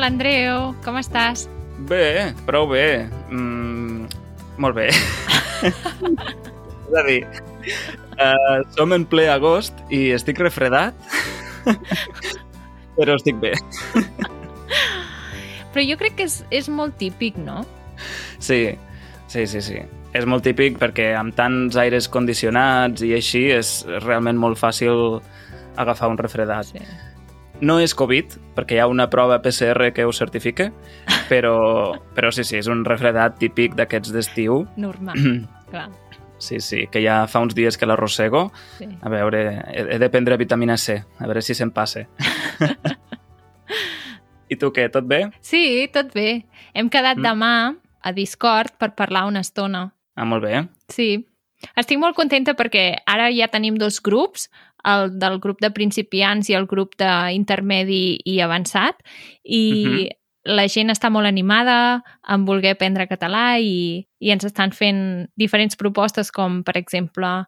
Hola, Andreu, com estàs? Bé, prou bé. Mm, molt bé. És a dir, uh, som en ple agost i estic refredat, però estic bé. Però jo crec que és, és molt típic, no? Sí, sí, sí, sí. És molt típic perquè amb tants aires condicionats i així és realment molt fàcil agafar un refredat. Sí. No és Covid, perquè hi ha una prova PCR que ho certifica, però, però sí, sí, és un refredat típic d'aquests d'estiu. Normal, clar. Sí, sí, que ja fa uns dies que l'arrossego. Sí. A veure, he, he de prendre vitamina C, a veure si se'n passa. I tu què, tot bé? sí, tot bé. Hem quedat Mm. demà a Discord per parlar una estona. Ah, molt bé. Sí. Estic molt contenta perquè ara ja tenim dos grups, el del grup de principiants i el grup d'intermedi i avançat, i Mhm. la gent està molt animada en voler aprendre català i, i ens estan fent diferents propostes com, per exemple,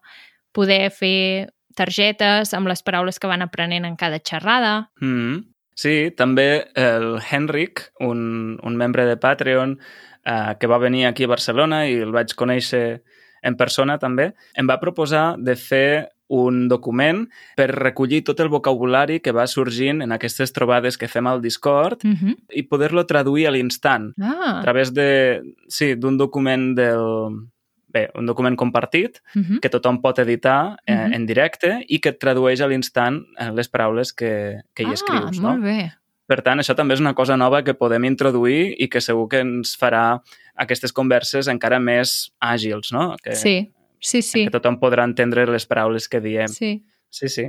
poder fer targetes amb les paraules que van aprenent en cada xerrada. Mm. Sí, també el Henrik, un, un membre de Patreon, eh, que va venir aquí a Barcelona i el vaig conèixer en persona també, em va proposar de fer un document per recollir tot el vocabulari que va sorgint en aquestes trobades que fem al Discord Mm -hmm. i poder-lo traduir a l'instant a Ah, través de, sí, d'un document del... Bé, un document compartit mm -hmm. que tothom pot editar eh, Mhm. en directe i que et tradueix a l'instant eh, les paraules que, que hi escrius. ah, no? molt bé. Per tant, això també és una cosa nova que podem introduir i que segur que ens farà aquestes converses encara més àgils, no? Que, Sí, sí, sí. que tothom podrà entendre les paraules que diem. sí. Sí, sí.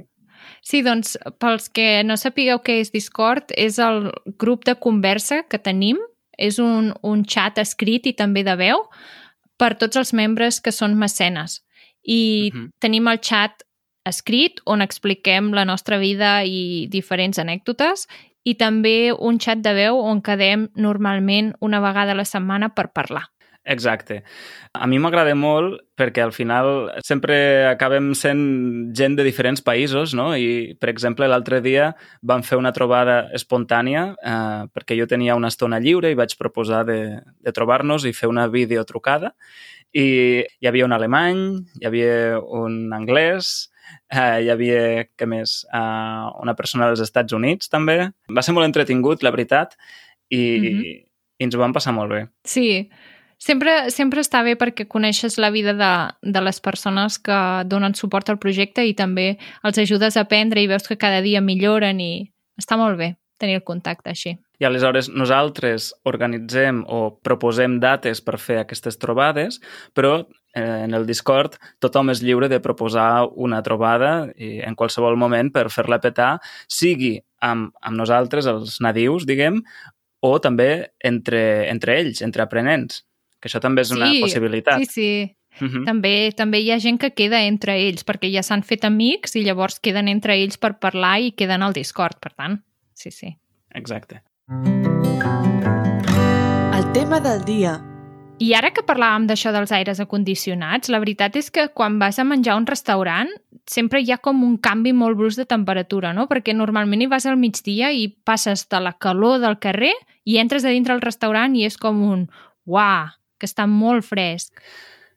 Sí, doncs, pels que no sapigueu què és Discord, és el grup de conversa que tenim. És un, un xat escrit i també de veu per tots els membres que són mecenes. I Mhm. tenim el xat escrit on expliquem la nostra vida i diferents anècdotes i també un xat de veu on quedem normalment una vegada a la setmana per parlar. Exacte. A mi m'agrada molt perquè al final sempre acabem sent gent de diferents països, no? I, per exemple, l'altre dia vam fer una trobada espontània eh, perquè jo tenia una estona lliure i vaig proposar de, de trobar-nos i fer una videotrucada i hi havia un alemany, hi havia un anglès, eh, hi havia, què més, eh, una persona dels Estats Units també. Va ser molt entretingut, la veritat, i, Mhm. i ens ho vam passar molt bé. Sí, sempre, sempre està bé perquè coneixes la vida de, de les persones que donen suport al projecte i també els ajudes a aprendre i veus que cada dia milloren i està molt bé tenir el contacte així. I aleshores nosaltres organitzem o proposem dates per fer aquestes trobades, però en el Discord tothom és lliure de proposar una trobada i en qualsevol moment per fer-la petar, sigui amb, amb nosaltres, els nadius, diguem, o també entre, entre ells, entre aprenents, que això també és una Sí, possibilitat. Sí, sí. Mhm. També, també hi ha gent que queda entre ells perquè ja s'han fet amics i llavors queden entre ells per parlar i queden al Discord, per tant. Sí, sí. Exacte. El tema del dia. I ara que parlàvem d'això dels aires acondicionats, la veritat és que quan vas a menjar a un restaurant sempre hi ha com un canvi molt brusc de temperatura, no? Perquè normalment hi vas al migdia i passes de la calor del carrer i entres a dintre del restaurant i és com un uah, que està molt fresc.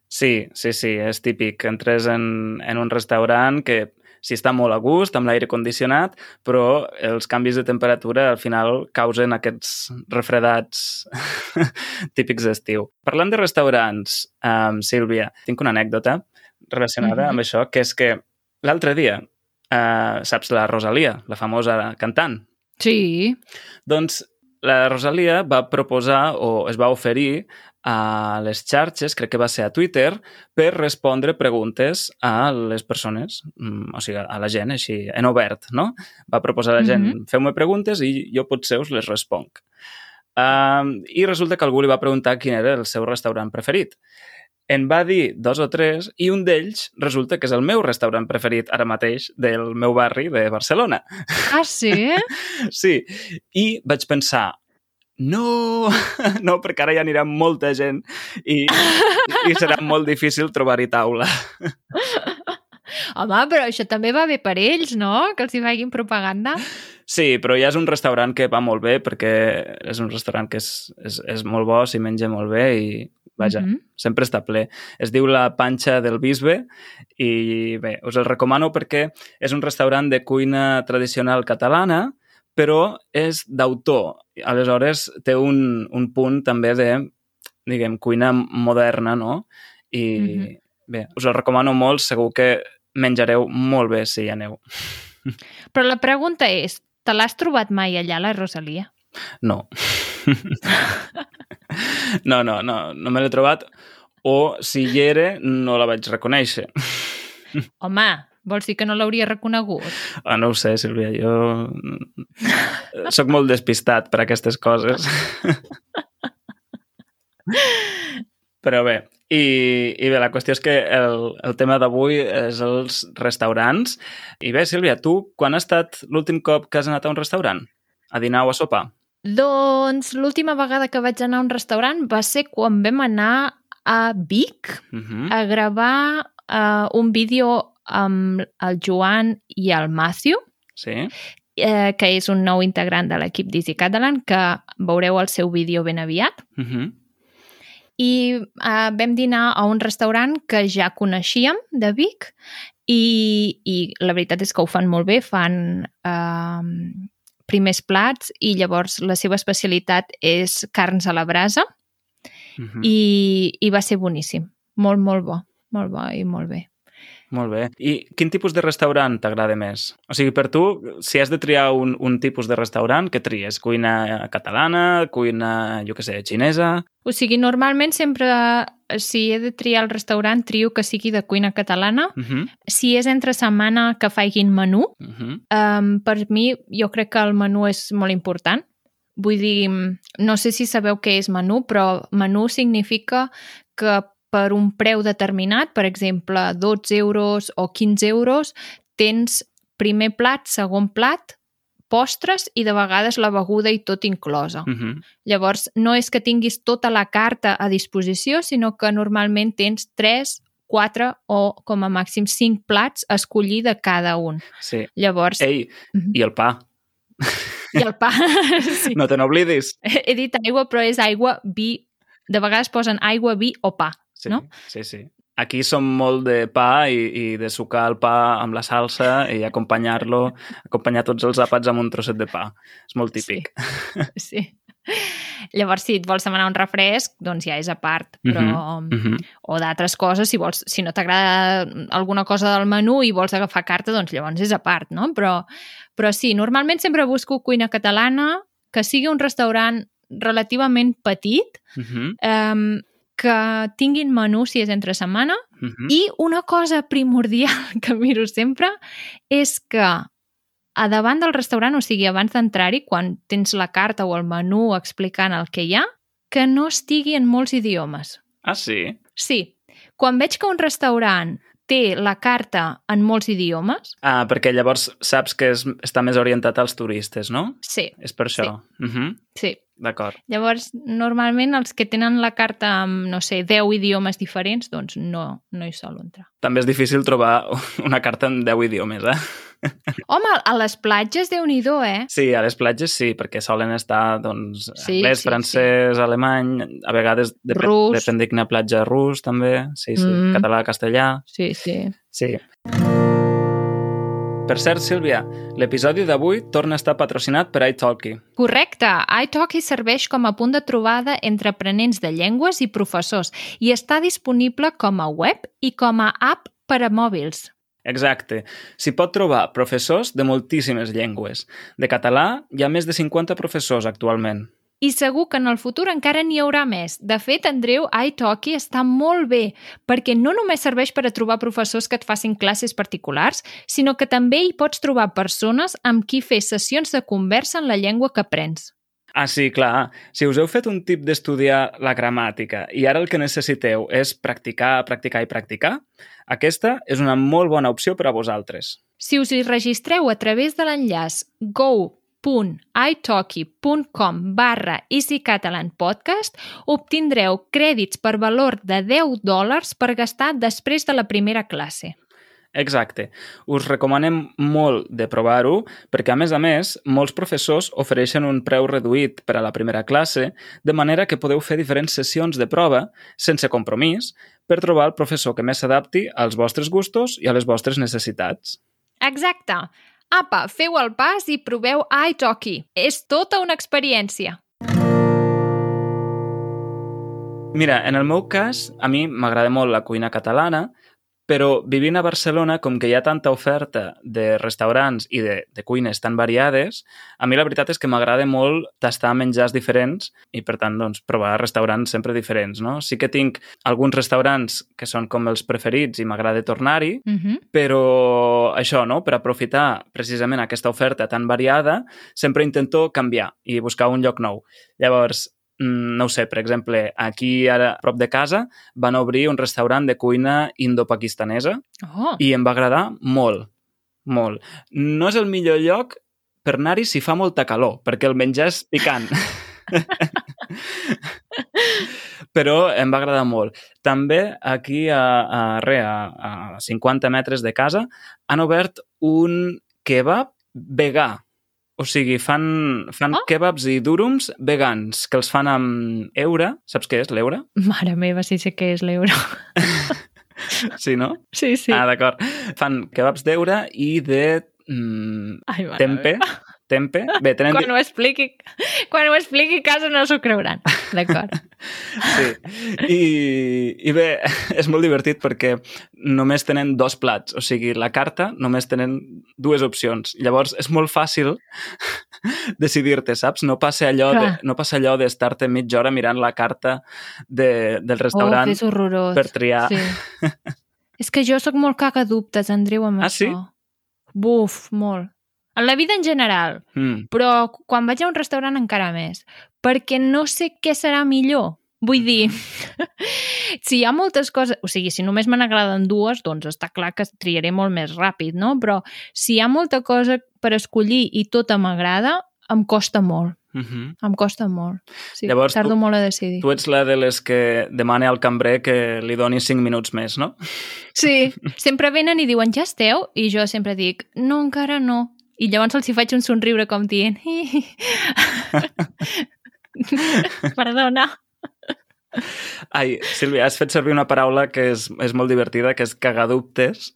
Sí, sí, sí, és típic. Entres en, en un restaurant que sí està molt a gust, amb l'aire condicionat, però els canvis de temperatura al final causen aquests refredats típics d'estiu. Parlant de restaurants, um, Sílvia, tinc una anècdota relacionada Mhm. amb això, que és que l'altre dia, uh, saps la Rosalia, la famosa cantant? Sí. Doncs la Rosalia va proposar o es va oferir a les xarxes, crec que va ser a Twitter, per respondre preguntes a les persones, mm, o sigui, a la gent, així, en obert, no? Va proposar a la gent, Mhm. feu-me preguntes i jo potser us les responc. Um, I resulta que algú li va preguntar quin era el seu restaurant preferit. En va dir dos o tres i un d'ells resulta que és el meu restaurant preferit ara mateix del meu barri de Barcelona. Ah, sí? Sí, i vaig pensar, no, no, perquè ara ja anirà molta gent i, i serà molt difícil trobar-hi taula. Home, però això també va bé per ells, no? Que els hi facin propaganda. Sí, però ja és un restaurant que va molt bé perquè és un restaurant que és, és, és molt bo, s'hi menja molt bé i vaja, mm. -hmm. sempre està ple. Es diu La Panxa del Bisbe i bé, us el recomano perquè és un restaurant de cuina tradicional catalana però és d'autor. Aleshores, té un, un punt també de, diguem, cuina moderna, no? I, mm. -hmm. bé, us el recomano molt, segur que menjareu molt bé si hi aneu. Però la pregunta és, te l'has trobat mai allà, la Rosalia? No. no, no, no, no me l'he trobat. O si hi era, no la vaig reconèixer. Home, vols dir que no l'hauria reconegut? Ah, no ho sé, Sílvia, jo... Soc molt despistat per aquestes coses. Però bé, i, i bé, la qüestió és que el, el tema d'avui és els restaurants. I bé, Sílvia, tu quan ha estat l'últim cop que has anat a un restaurant? A dinar o a sopar? Doncs l'última vegada que vaig anar a un restaurant va ser quan vam anar a Vic Uh -huh. a gravar uh, un vídeo amb el Joan i el Matthew, Sí? eh, que és un nou integrant de l'equip d'Easy Catalan, que veureu el seu vídeo ben aviat. Uh -huh. I uh, vam dinar a un restaurant que ja coneixíem, de Vic, i, i la veritat és que ho fan molt bé, fan uh, primers plats i llavors la seva especialitat és carns a la brasa Uh -huh. i, i va ser boníssim. Molt, molt bo. Molt bo i molt bé. Molt bé. I quin tipus de restaurant t'agrada més? O sigui, per tu, si has de triar un, un tipus de restaurant, què tries? Cuina catalana, cuina, jo què sé, xinesa? O sigui, normalment sempre, si he de triar el restaurant, trio que sigui de cuina catalana. Uh -huh. Si és entre setmana que faiguin menú, Uh -huh. um, per mi jo crec que el menú és molt important. Vull dir, no sé si sabeu què és menú, però menú significa que per un preu determinat, per exemple, 12 euros o 15 euros, tens primer plat, segon plat, postres i de vegades la beguda i tot inclosa. Uh -huh. Llavors, no és que tinguis tota la carta a disposició, sinó que normalment tens 3, 4 o com a màxim 5 plats a escollir de cada un. Sí. Llavors, Ei, Mhm. i el pa? i el pa... sí. No te n'oblidis. He dit aigua, però és aigua, vi... De vegades posen aigua, vi o pa. Sí, No? sí, sí. Aquí som molt de pa i, i de sucar el pa amb la salsa i acompanyar-lo, acompanyar tots els àpats amb un trosset de pa. És molt típic. Sí. sí. Llavors, si et vols demanar un refresc, doncs ja és a part, però... Mhm, mhm. o d'altres coses, si, vols, si no t'agrada alguna cosa del menú i vols agafar carta, doncs llavors és a part, no? Però, però sí, normalment sempre busco cuina catalana, que sigui un restaurant relativament petit, Mhm, eh, que tinguin menú si és entre setmana, mhm. i una cosa primordial que miro sempre és que a davant del restaurant, o sigui, abans d'entrar-hi, quan tens la carta o el menú explicant el que hi ha, que no estigui en molts idiomes. Ah, sí? Sí, quan veig que un restaurant té la carta en molts idiomes, Ah, perquè llavors saps que és, està més orientat als turistes, no? sí, És per això. Mhm, sí. D'acord. Llavors, normalment els que tenen la carta amb, no sé, 10 idiomes diferents, doncs no, no hi sol entrar. També és difícil trobar una carta en 10 idiomes, eh? Home, a les platges, déu nhi eh? Sí, a les platges sí, perquè solen estar doncs, Sí, anglès, sí, francès, alemany, a vegades dep Rus. depèn de quina platja rus també, sí, sí, Mm. català, castellà, Sí, sí. sí. Per cert, Sílvia, l'episodi d'avui torna a estar patrocinat per iTalki. Correcte. iTalki serveix com a punt de trobada entre aprenents de llengües i professors i està disponible com a web i com a app per a mòbils. Exacte. S'hi pot trobar professors de moltíssimes llengües. De català hi ha més de 50 professors actualment. I segur que en el futur encara n'hi haurà més. De fet, Andreu, iTalki està molt bé, perquè no només serveix per a trobar professors que et facin classes particulars, sinó que també hi pots trobar persones amb qui fer sessions de conversa en la llengua que aprens. Ah, sí, clar. Si us heu fet un tip d'estudiar la gramàtica i ara el que necessiteu és practicar, practicar i practicar, aquesta és una molt bona opció per a vosaltres. Si us hi registreu a través de l'enllaç go.italki.com barra easycatalanpodcast, obtindreu crèdits per valor de 10 dòlars per gastar després de la primera classe. Exacte. Us recomanem molt de provar-ho perquè, a més a més, molts professors ofereixen un preu reduït per a la primera classe, de manera que podeu fer diferents sessions de prova sense compromís per trobar el professor que més s'adapti als vostres gustos i a les vostres necessitats. Exacte. Apa, feu el pas i proveu iTalki. És tota una experiència. Mira, en el meu cas, a mi m'agrada molt la cuina catalana, però vivint a Barcelona, com que hi ha tanta oferta de restaurants i de, de cuines tan variades, a mi la veritat és que m'agrada molt tastar menjars diferents i, per tant, doncs, provar restaurants sempre diferents, no? Sí que tinc alguns restaurants que són com els preferits i m'agrada tornar-hi, Uh -huh. però això, no? Per aprofitar precisament aquesta oferta tan variada, sempre intento canviar i buscar un lloc nou. Llavors, no ho sé, per exemple, aquí ara a prop de casa van obrir un restaurant de cuina indo-pakistanesa Oh, i em va agradar molt, molt. No és el millor lloc per anar-hi si fa molta calor, perquè el menjar és picant. Però em va agradar molt. També aquí a, a, re, a, a 50 metres de casa han obert un kebab vegà. O sigui, fan, fan Oh. kebabs i durums vegans, que els fan amb eura. Saps què és l'eura? mare meva, sí sé què és l'euro. Sí, no? Sí, sí. Ah, d'acord. Fan kebabs d'eura i de mm, Ai, tempe. meva. Tempe. Bé, tenen... Quan ho expliqui, quan ho expliqui a casa no s'ho creuran. D'acord. Sí. I, I bé, és molt divertit perquè només tenen dos plats, o sigui, la carta només tenen dues opcions. Llavors, és molt fàcil decidir-te, saps? No passa allò de, Clar. no passa allò d'estar-te mitja hora mirant la carta de, del Oh, restaurant horrorós. per triar. Sí. és que jo sóc molt cagadubtes, Andreu, amb Ah, això. sí? Buf, molt. En la vida en general, Mm. però quan vaig a un restaurant encara més, perquè no sé què serà millor. Vull dir, si hi ha moltes coses... O sigui, si només me n'agraden dues, doncs està clar que triaré molt més ràpid, no? Però si hi ha molta cosa per escollir i tota m'agrada, em costa molt. Mm -hmm. Em costa molt. Sí, Llavors, tardo tu- molt a decidir. Tu ets la de les que demana al cambrer que li doni 5 minuts més, no? Sí, sempre venen i diuen, ja esteu? I jo sempre dic, no, encara no. I llavors els hi faig un somriure com dient, perdona. Ai, Sílvia, has fet servir una paraula que és, és molt divertida, que és cagadubtes.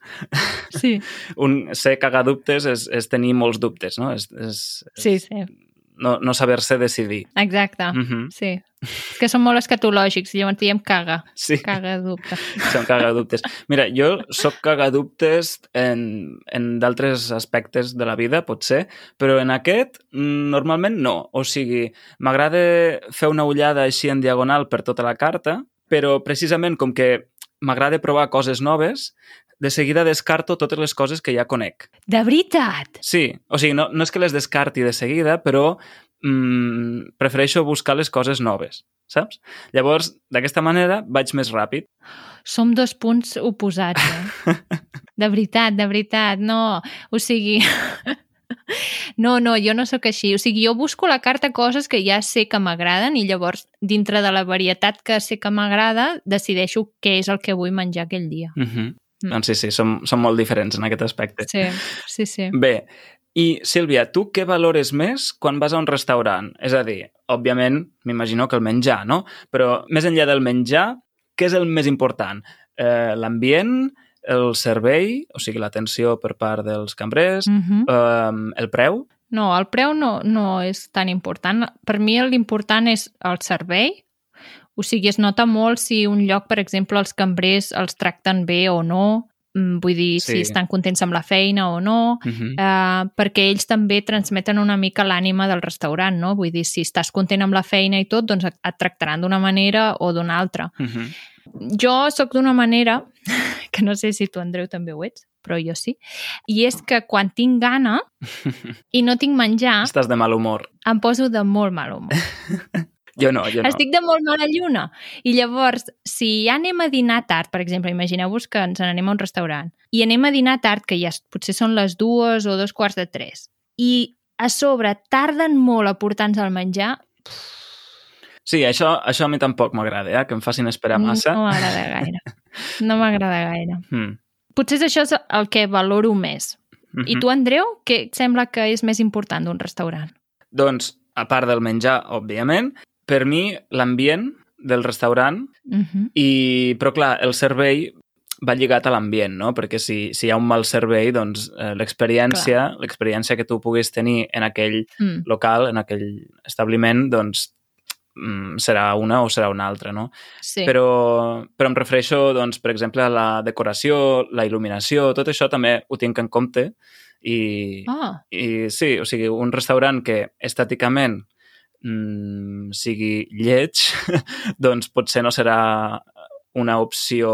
Sí, Un, ser cagadubtes és, és tenir molts dubtes, no? És, és, sí, és sí, no, no saber-se decidir. exacte. Mm -hmm. Sí. És que són molt escatològics, llavors diem caga, Sí, caga dubte. són cagadubtes. Mira, jo sóc cagadubtes en, en d'altres aspectes de la vida, potser, però en aquest mm, normalment no. O sigui, m'agrada fer una ullada així en diagonal per tota la carta, però precisament com que m'agrada provar coses noves, de seguida descarto totes les coses que ja conec. De veritat! Sí, o sigui, no, no és que les descarti de seguida, però mm, prefereixo buscar les coses noves, saps? Llavors, d'aquesta manera, vaig més ràpid. Som dos punts oposats, eh? De veritat, de veritat, no. O sigui... No, no, jo no sóc així. O sigui, jo busco la carta coses que ja sé que m'agraden i llavors, dintre de la varietat que sé que m'agrada, decideixo què és el que vull menjar aquell dia. Uh -huh. Mm. Doncs sí, sí, som, som molt diferents en aquest aspecte. Sí, sí, sí. Bé, i Sílvia, tu què valores més quan vas a un restaurant? És a dir, òbviament, m'imagino que el menjar, no? Però més enllà del menjar, què és el més important? Eh, L'ambient, el servei, o sigui, l'atenció per part dels cambrers, Mm -hmm. eh, el preu? No, el preu no, no és tan important. Per mi l'important és el servei. O sigui, es nota molt si un lloc, per exemple, els cambrers els tracten bé o no. Mm, Vull dir, sí. Si estan contents amb la feina o no. Uh -huh. Uh, perquè ells també transmeten una mica l'ànima del restaurant, no? Vull dir, si estàs content amb la feina i tot, doncs et, et tractaran d'una manera o d'una altra. Uh -huh. Jo sóc d'una manera, que no sé si tu, Andreu, també ho ets, però jo sí, i és que quan tinc gana i no tinc menjar, Estàs de mal humor. em poso de molt mal humor. Jo no, jo no. Estic de molt mala lluna. I llavors, si ja anem a dinar tard, per exemple, imagineu-vos que ens n'anem a un restaurant, i anem a dinar tard, que ja potser són les dues o dos quarts de tres, i a sobre tarden molt a portar-nos el menjar, Sí, això, això a mi tampoc m'agrada, eh? que em facin esperar massa. no m'agrada gaire. No m'agrada gaire. Mm. Potser és això és el que valoro més. Mhm. I tu, Andreu, què sembla que és més important d'un restaurant? Doncs, a part del menjar, òbviament, per mi l'ambient del restaurant Uh -huh. i, però clar, el servei va lligat a l'ambient, no? Perquè si, si hi ha un mal servei, doncs eh, l'experiència, l'experiència que tu puguis tenir en aquell Mm. local, en aquell establiment, doncs mm, serà una o serà una altra, no? Sí. Però, però em refereixo, doncs, per exemple, a la decoració, la il·luminació, tot això també ho tinc en compte i, Ah, i sí, o sigui, un restaurant que estèticament mm, sigui lleig, doncs potser no serà una opció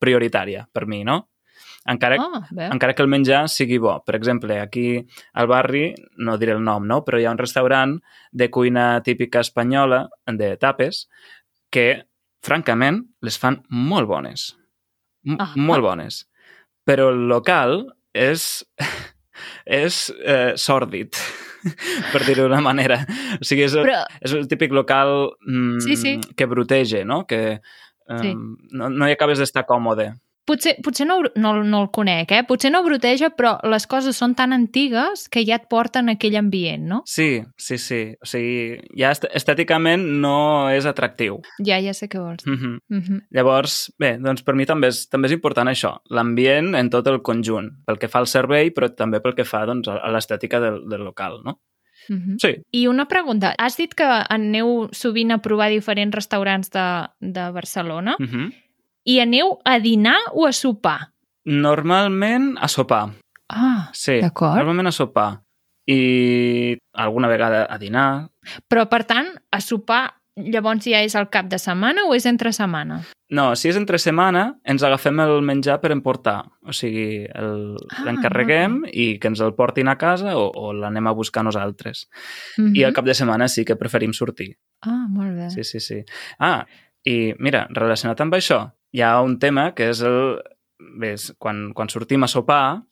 prioritària per mi, no? Encara, ah bé. encara que el menjar sigui bo. Per exemple, aquí al barri, no diré el nom, no? però hi ha un restaurant de cuina típica espanyola, de tapes, que, francament, les fan molt bones. M Ah. Molt bones. Però el local és, és eh, sòrdid, per dir-ho d'una manera. O sigui, és, Però, és el típic local mm, Sí, sí. que bruteja, no? Que um, Sí. no, no hi acabes d'estar còmode. Potser, potser no, no, no el conec, eh? Potser no broteja, però les coses són tan antigues que ja et porten a aquell ambient, no? Sí, sí, sí. O sigui, ja est estèticament no és atractiu. Ja, ja sé què vols. Mm -hmm. Mm -hmm. Llavors, bé, doncs per mi també és, també és important això, l'ambient en tot el conjunt, pel que fa al servei, però també pel que fa doncs, a l'estètica del, del local, no? Mm -hmm. Sí, I una pregunta. Has dit que aneu sovint a provar diferents restaurants de, de Barcelona mm -hmm. I aneu a dinar o a sopar? Normalment a sopar, Ah, sí. D'acord. Normalment a sopar. I alguna vegada a dinar. però per tant, a sopar llavors ja és al cap de setmana o és entre setmana? No, si és entre setmana, ens agafem el menjar per emportar. O sigui, el- Ah, l'encarreguem i que ens el portin a casa o, o l'anem a buscar nosaltres. Mm I al cap de setmana sí que preferim sortir. Ah, molt bé. Sí, sí, sí. Ah, i mira, relacionat amb això, hi ha un tema que és el... Ves, quan, quan sortim a sopar,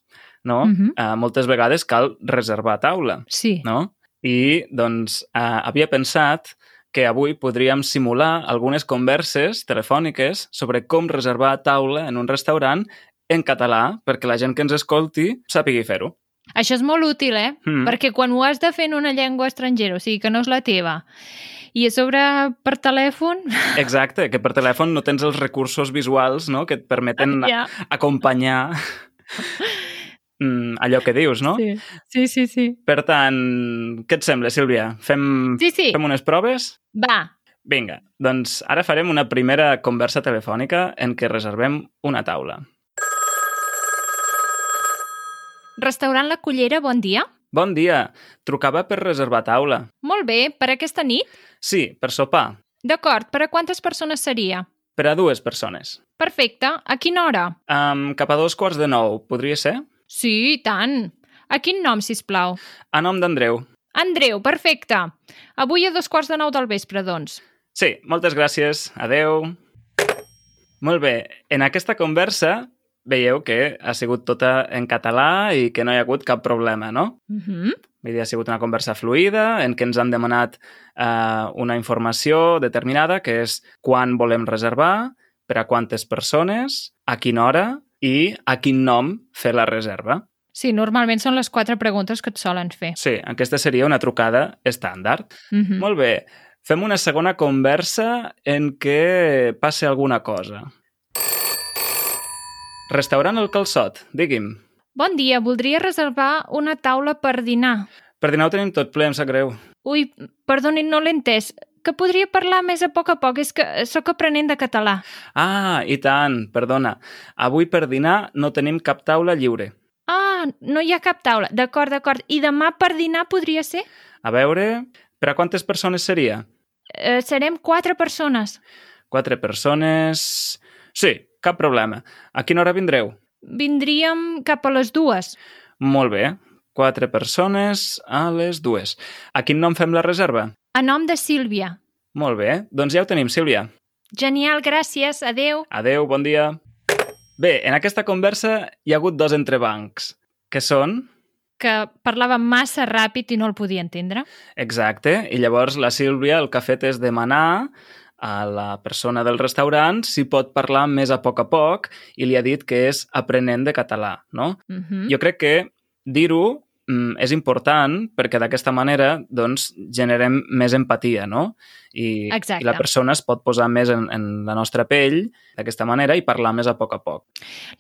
no? Mhm. eh, moltes vegades cal reservar taula, Sí. no? I, doncs, eh, havia pensat que avui podríem simular algunes converses telefòniques sobre com reservar taula en un restaurant en català perquè la gent que ens escolti sàpigui fer-ho. Això és molt útil, eh? Mm. Perquè quan ho has de fer en una llengua estrangera, o sigui, que no és la teva, i a sobre per telèfon... Exacte, que per telèfon no tens els recursos visuals no? que et permeten Ja. acompanyar mm, allò que dius, no? Sí. sí, sí, sí. Per tant, què et sembla, Sílvia? Fem, Sí, sí. fem unes proves? Va, Vinga, doncs ara farem una primera conversa telefònica en què reservem una taula. restaurant La Cullera, bon dia. Bon dia, trucava per reservar taula. Molt bé, per aquesta nit? Sí, per sopar. D'acord, per a quantes persones seria? Per a dues persones. Perfecte, a quina hora? Um, cap a dos quarts de nou, podria ser? Sí, i tant. A quin nom, si plau? A nom d'Andreu. Andreu, perfecte. Avui a dos quarts de nou del vespre, doncs. Sí, moltes gràcies. Adeu. Molt bé, en aquesta conversa veieu que ha sigut tota en català i que no hi ha hagut cap problema, no? Uh -huh. Vull dir, ha sigut una conversa fluida en què ens han demanat eh, una informació determinada, que és quan volem reservar, per a quantes persones, a quina hora i a quin nom fer la reserva. Sí, normalment són les quatre preguntes que et solen fer. Sí, aquesta seria una trucada estàndard. Uh -huh. Molt bé. Fem una segona conversa en què passi alguna cosa. Restaurant El Calçot, digui'm. Bon dia, voldria reservar una taula per dinar. Per dinar ho tenim tot ple, em sap greu. Ui, perdoni, no l'he entès. Que podria parlar més a poc a poc, és que sóc aprenent de català. Ah, i tant, perdona. Avui per dinar no tenim cap taula lliure. Ah, no hi ha cap taula. D'acord, d'acord. I demà per dinar podria ser? A veure, per a quantes persones seria? Eh, serem quatre persones. Quatre persones... Sí, cap problema. A quina hora vindreu? Vindríem cap a les dues. Molt bé. Quatre persones a les dues. A quin nom fem la reserva? A nom de Sílvia. Molt bé, doncs ja ho tenim, Sílvia. Genial, gràcies. Adeu. Adeu, bon dia. Bé, en aquesta conversa hi ha hagut dos entrebancs, que són... Que parlava massa ràpid i no el podia entendre. Exacte, i llavors la Sílvia el que ha fet és demanar a la persona del restaurant si pot parlar més a poc a poc i li ha dit que és aprenent de català, no? Uh -huh. Jo crec que dir-ho mm, és important perquè d'aquesta manera doncs, generem més empatia, no? I, Exacte. i la persona es pot posar més en, en la nostra pell d'aquesta manera i parlar més a poc a poc.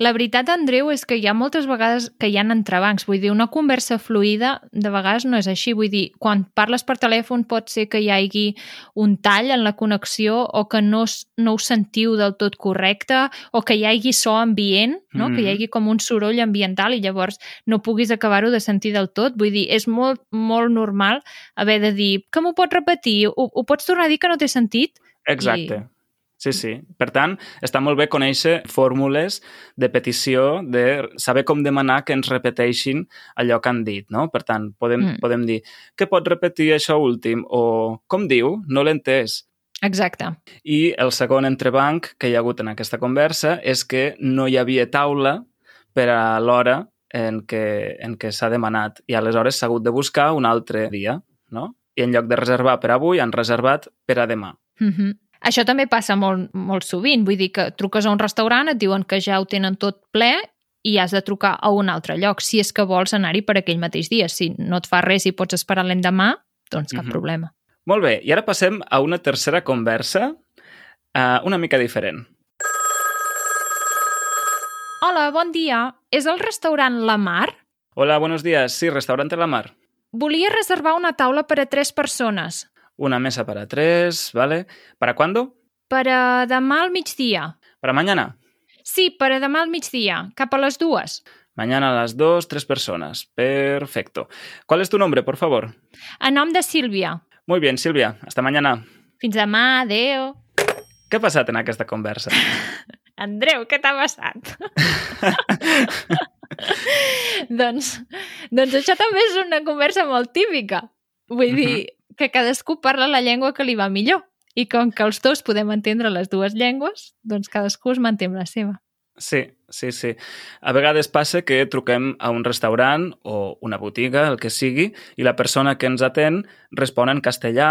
La veritat, Andreu, és que hi ha moltes vegades que hi ha entrebancs. Vull dir, una conversa fluida de vegades no és així. Vull dir, quan parles per telèfon pot ser que hi hagi un tall en la connexió o que no, no ho sentiu del tot correcte o que hi hagi so ambient, no? que hi Mhm. hagi com un soroll ambiental i llavors no puguis acabar-ho de sentir del tot. Vull dir, és molt, molt normal haver de dir que m'ho pots repetir? Ho, ho pots tornar a dir que no té sentit? Exacte. Sí, sí. Per tant, està molt bé conèixer fórmules de petició, de saber com demanar que ens repeteixin allò que han dit, no? Per tant, podem, Mm. podem dir que pot repetir això últim o com diu? No l'he entès. Exacte. I el segon entrebanc que hi ha hagut en aquesta conversa és que no hi havia taula per a l'hora en què, en què s'ha demanat i aleshores s'ha hagut de buscar un altre dia, no? I en lloc de reservar per avui, han reservat per a demà. Mm -hmm. Això també passa molt, molt sovint. Vull dir que truques a un restaurant, et diuen que ja ho tenen tot ple i has de trucar a un altre lloc si és que vols anar-hi per aquell mateix dia. Si no et fa res i pots esperar l'endemà, doncs cap Mhm. problema. Molt bé, i ara passem a una tercera conversa uh, una mica diferent. Hola, bon dia. És el restaurant La Mar? Hola, buenos días. Sí, restaurante La Mar. Volia reservar una taula per a tres persones. Una mesa para tres, ¿vale? ¿Para cuándo? Per a demà al migdia. Para mañana. Sí, per a demà al migdia, cap a les dues. Mañana a las dos, tres personas. Perfecto. ¿Cuál es tu nombre, por favor? A nom de Sílvia. Muy bien, Silvia. Hasta mañana. Fins demà, adeu. Què ha passat en aquesta conversa? Andreu, què t'ha passat? doncs, doncs això també és una conversa molt típica. Vull dir que cadascú parla la llengua que li va millor. I com que els dos podem entendre les dues llengües, doncs cadascú es manté amb la seva. Sí, sí, sí. A vegades passa que truquem a un restaurant o una botiga, el que sigui, i la persona que ens atén respon en castellà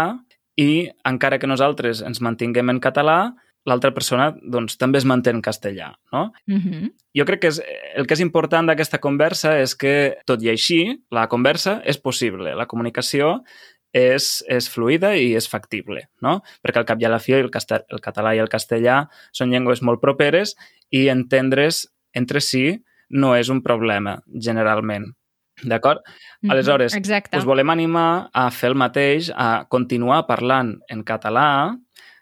i encara que nosaltres ens mantinguem en català, l'altra persona doncs, també es manté en castellà, no? Mm -hmm. Jo crec que és, el que és important d'aquesta conversa és que, tot i així, la conversa és possible. La comunicació és, és fluida i és factible, no? Perquè al cap i a la fi el, el català i el castellà són llengües molt properes i entendre's entre si no és un problema, generalment. D'acord? Aleshores, Exacte. Us volem animar a fer el mateix, a continuar parlant en català,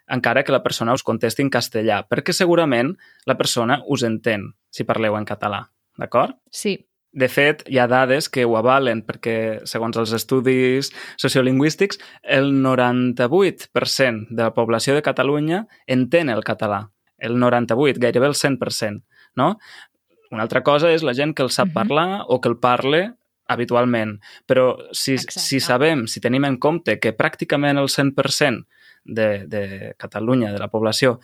encara que la persona us contesti en castellà, perquè segurament la persona us entén si parleu en català, d'acord? Sí. De fet, hi ha dades que ho avalen perquè, segons els estudis sociolingüístics, el 98% de la població de Catalunya entén el català. El 98, gairebé el 100%, no? Una altra cosa és la gent que el sap Mhm. parlar o que el parle habitualment. Però si, Exacte. si sabem, si tenim en compte que pràcticament el 100% de, de Catalunya, de la població,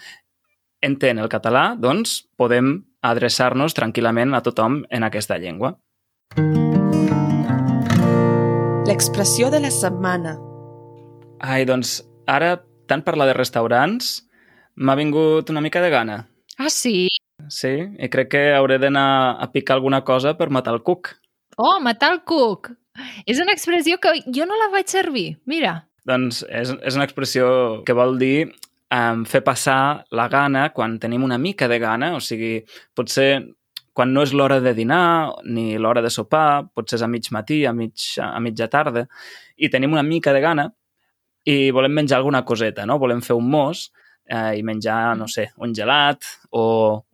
entén el català, doncs podem adreçar-nos tranquil·lament a tothom en aquesta llengua. L'expressió de la setmana. Ai, doncs ara, tant parlar de restaurants, m'ha vingut una mica de gana. Ah, sí? Sí, i crec que hauré d'anar a picar alguna cosa per matar el cuc. Oh, matar el cuc! És una expressió que jo no la vaig servir. Mira. Doncs és, és una expressió que vol dir um, fer passar la gana quan tenim una mica de gana, o sigui, potser quan no és l'hora de dinar ni l'hora de sopar, potser és a mig matí, a, mig, a mitja tarda, i tenim una mica de gana i volem menjar alguna coseta, no? Volem fer un mos eh, i menjar, no sé, un gelat o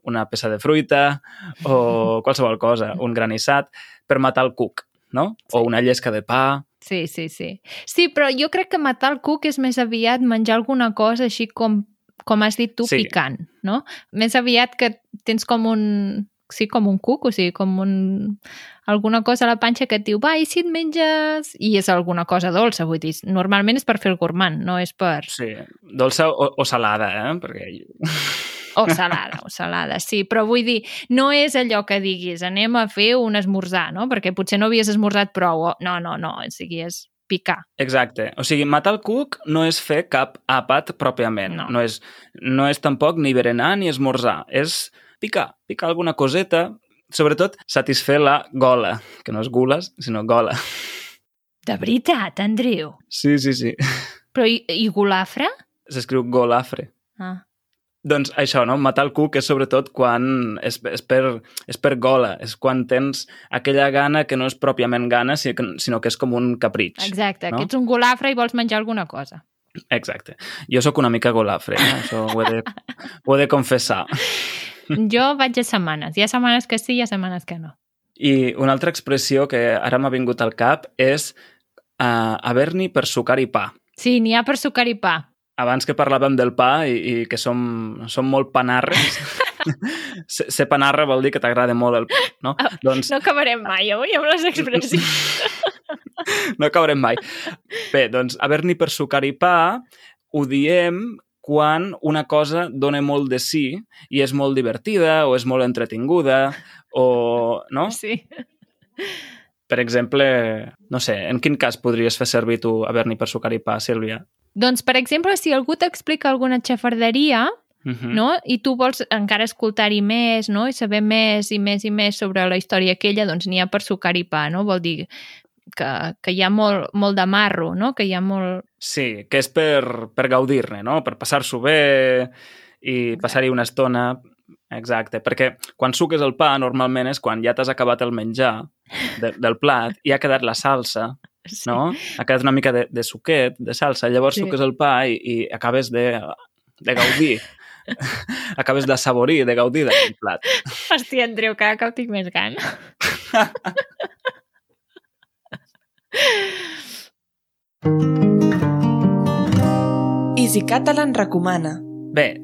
una peça de fruita o qualsevol cosa, un granissat, per matar el cuc, no? O una llesca de pa. Sí, sí, sí. Sí, però jo crec que matar el cuc és més aviat menjar alguna cosa així com, com has dit tu, Sí. picant, no? Més aviat que tens com un... Sí, com un cuc, o sigui, com un... alguna cosa a la panxa que et diu, va, i si et menges... I és alguna cosa dolça, vull dir, normalment és per fer el gourmand, no és per... Sí, dolça o, o salada, eh? Perquè... O salada, o salada, sí, però vull dir, no és allò que diguis, anem a fer un esmorzar, no? Perquè potser no havies esmorzat prou, o... no, no, no, o sigui, és picar. Exacte. O sigui, matar el cuc no és fer cap àpat pròpiament. No. no, és, no és tampoc ni berenar ni esmorzar. És picar, picar alguna coseta, sobretot satisfer la gola, que no és gules, sinó gola. De veritat, Andreu. Sí, sí, sí. Però i, i golafre? S'escriu golafre. Ah. Doncs això, no? Matar el cuc és sobretot quan és, és, per, és per gola, és quan tens aquella gana que no és pròpiament gana, si- sinó que és com un capritx. Exacte, No? que ets un golafre i vols menjar alguna cosa. Exacte. Jo sóc una mica golafre, eh? això ho he de, ho he de confessar. Jo vaig a setmanes. Hi ha setmanes que sí, hi ha setmanes que no. I una altra expressió que ara m'ha vingut al cap és uh, haver-n'hi per sucar i pa. Sí, n'hi ha per sucar i pa. Abans que parlàvem del pa i, i que som, som molt panarres, ser, ser panarra vol dir que t'agrada molt el pa, no? doncs No acabarem mai avui amb les expressions. no acabarem mai. Bé, doncs haver-n'hi per sucar i pa ho diem quan una cosa dona molt de sí i és molt divertida o és molt entretinguda o... no? Sí. Per exemple, no sé, en quin cas podries fer servir tu haver-n'hi per sucar i pa, Sílvia? Doncs, per exemple, si algú t'explica alguna xafarderia, Uh -huh. no? i tu vols encara escoltar-hi més no? i saber més i més i més sobre la història aquella, doncs n'hi ha per sucar i pa, no? Vol dir que, que hi ha molt, molt de marro, no? que hi ha molt... Sí, que és per, per gaudir-ne, no? Per passar-s'ho bé i passar-hi una estona... Exacte, perquè quan suques el pa normalment és quan ja t'has acabat el menjar de, del plat i ha quedat la salsa, Sí. no? Ha quedat una mica de, de suquet, de salsa, llavors Sí. suques el pa i, i acabes de, de gaudir, acabes de saborir, de gaudir d'aquell plat. Hòstia, Andreu, cada cop tinc més gana. Easy Catalan recomana. Bé,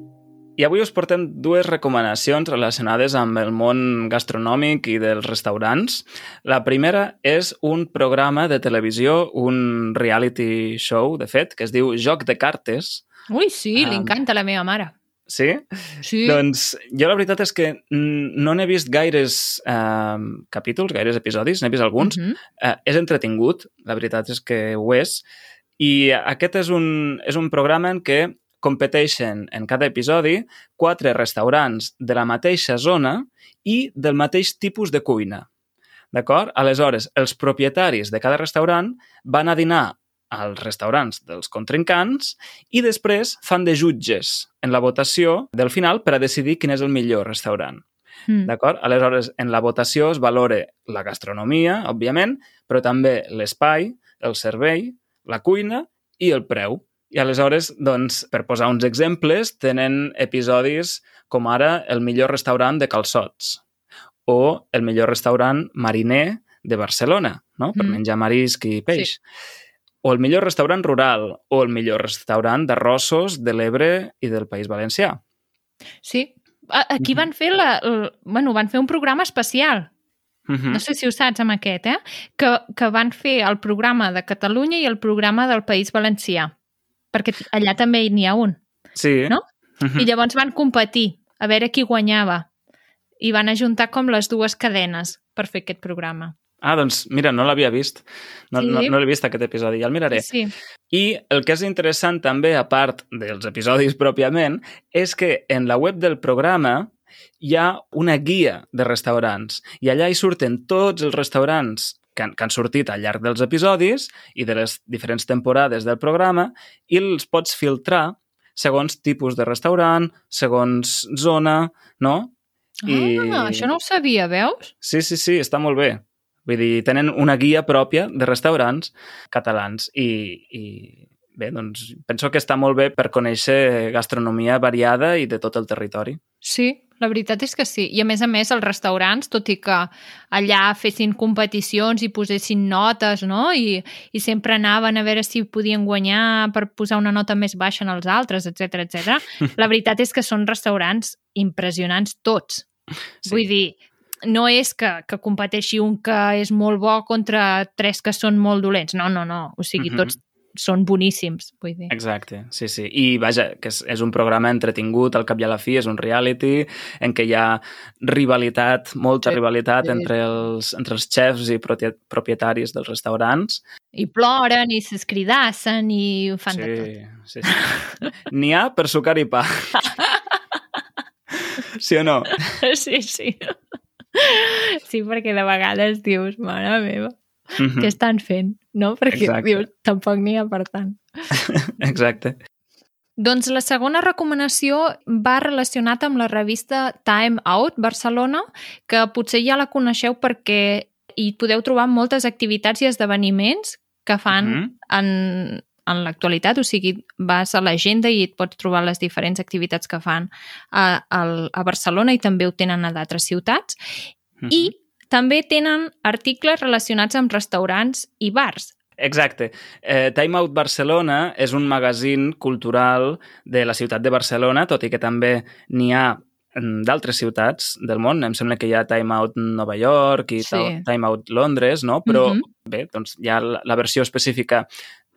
i avui us portem dues recomanacions relacionades amb el món gastronòmic i dels restaurants. La primera és un programa de televisió, un reality show, de fet, que es diu Joc de cartes. Ui, sí, Ah. li encanta la meva mare. Sí? Sí. Doncs jo la veritat és que mm, no n'he vist gaires eh, capítols, gaires episodis, n'he vist alguns. Mhm. eh, és entretingut, la veritat és que ho és, i aquest és un, és un programa en què competeixen en cada episodi quatre restaurants de la mateixa zona i del mateix tipus de cuina. D'acord? Aleshores, els propietaris de cada restaurant van a dinar als restaurants dels contrincants i després fan de jutges en la votació del final per a decidir quin és el millor restaurant. Mm. D'acord? Aleshores, en la votació es valora la gastronomia, òbviament, però també l'espai, el servei, la cuina i el preu. I aleshores, doncs, per posar uns exemples, tenen episodis com ara el millor restaurant de calçots o el millor restaurant mariner de Barcelona, no? per Mm. menjar marisc i peix. O el millor restaurant rural o el millor restaurant d'arrossos de l'Ebre i del País Valencià. Sí. Aquí van fer la, el, bueno, van fer un programa especial. Mhm. No sé si ho saps amb aquest, eh? Que, que van fer el programa de Catalunya i el programa del País Valencià. Perquè allà també n'hi ha un. Sí. No? Mhm. I llavors van competir a veure qui guanyava. I van ajuntar com les dues cadenes per fer aquest programa. Ah, doncs mira, no l'havia vist. No, Sí. no, no l'he vist aquest episodi, ja el miraré. Sí. I el que és interessant també, a part dels episodis pròpiament, és que en la web del programa hi ha una guia de restaurants i allà hi surten tots els restaurants que han, que han sortit al llarg dels episodis i de les diferents temporades del programa i els pots filtrar segons tipus de restaurant, segons zona, no? I- Ah, això no ho sabia, veus? Sí, sí, sí, està molt bé. Vull dir, tenen una guia pròpia de restaurants catalans i, i bé, doncs penso que està molt bé per conèixer gastronomia variada i de tot el territori. Sí, la veritat és que sí. I a més a més, els restaurants, tot i que allà fessin competicions i posessin notes, no? I, i sempre anaven a veure si podien guanyar per posar una nota més baixa en els altres, etc etc. la veritat és que són restaurants impressionants tots. Sí. Vull dir, no és que, que competeixi un que és molt bo contra tres que són molt dolents. No, no, no. O sigui, Mhm. tots són boníssims, vull dir. Exacte, sí, sí. I vaja, que és, és un programa entretingut, al cap i a la fi, és un reality en què hi ha rivalitat, molta Sí, rivalitat sí. entre els, entre els xefs i propietaris dels restaurants I ploren, i s'escridassen, i ho fan sí, de tot. sí, sí. N'hi ha per sucar i pa. sí o no? Sí, sí. Sí, perquè de vegades dius, mare meva, Mhm. què estan fent? No? Perquè Exacte. dius, tampoc n'hi ha per tant. Exacte. Doncs la segona recomanació va relacionat amb la revista Time Out Barcelona, que potser ja la coneixeu perquè hi podeu trobar moltes activitats i esdeveniments que fan Mhm. en, en l'actualitat, o sigui, vas a l'agenda i et pots trobar les diferents activitats que fan a, a, a Barcelona i també ho tenen a d'altres ciutats. Mhm. I també tenen articles relacionats amb restaurants i bars. Exacte. Eh, Time Out Barcelona és un magazín cultural de la ciutat de Barcelona, tot i que també n'hi ha mm, d'altres ciutats del món. Em sembla que hi ha Time Out Nova York i Sí. Time Out Londres, no? Però, Mhm. bé, doncs hi ha la, la versió específica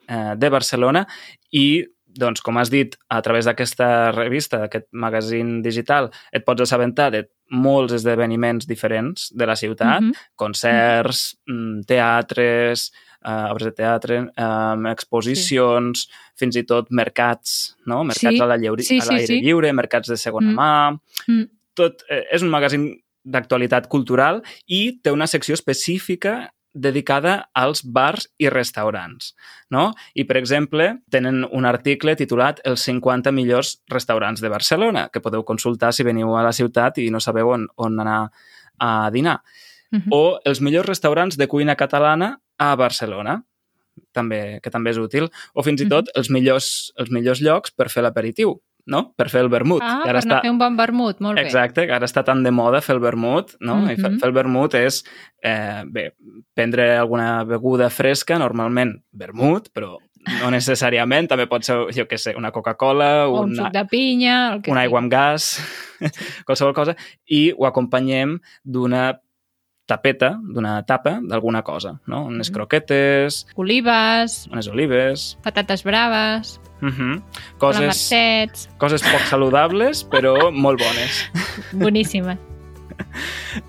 eh, de Barcelona i doncs, com has dit, a través d'aquesta revista, d'aquest magazín digital, et pots assabentar de molts esdeveniments diferents de la ciutat, Mhm. concerts, mm, teatres, uh, obres de teatre, um, exposicions, sí. fins i tot mercats, no? mercats Sí, a l'aire sí, a sí, l'aire sí. lliure, mercats de segona Mm. mà... Mm. Tot, eh, és un magazín d'actualitat cultural i té una secció específica dedicada als bars i restaurants. No? I, per exemple, tenen un article titulat Els 50 millors restaurants de Barcelona, que podeu consultar si veniu a la ciutat i no sabeu on, on anar a dinar. Mhm. O els millors restaurants de cuina catalana a Barcelona, també, que també és útil. O fins i Mhm. tot els, millors, els millors llocs per fer l'aperitiu, no? per fer el vermut. Ah, que per anar a fer un bon vermut, molt bé. Exacte, que ara està tan de moda fer el vermut, no? Mm -hmm. I fer, Mhm. fer el vermut és, eh, bé, prendre alguna beguda fresca, normalment vermut, però no necessàriament, també pot ser, jo què sé, una Coca-Cola, un suc de pinya, el que una aigua amb gas, qualsevol cosa, i ho acompanyem d'una tapeta, d'una tapa d'alguna cosa, no? Unes Mhm. croquetes, Olives, unes olives... patates braves, Uh -huh. coses... coses, poc saludables, però molt bones. boníssimes.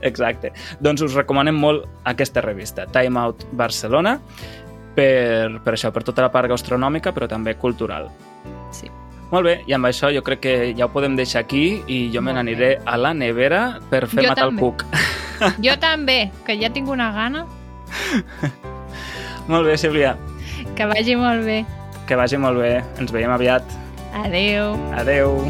Exacte. Doncs us recomanem molt aquesta revista, Time Out Barcelona, per, per això, per tota la part gastronòmica, però també cultural. Sí. Molt bé, i amb això jo crec que ja ho podem deixar aquí i jo me n'aniré a la nevera per fer Jo matar el també. cuc. Jo també, que ja tinc una gana. molt bé, Sílvia. Que vagi molt bé. Que vagi molt bé. Ens veiem aviat. Adeu. Adeu.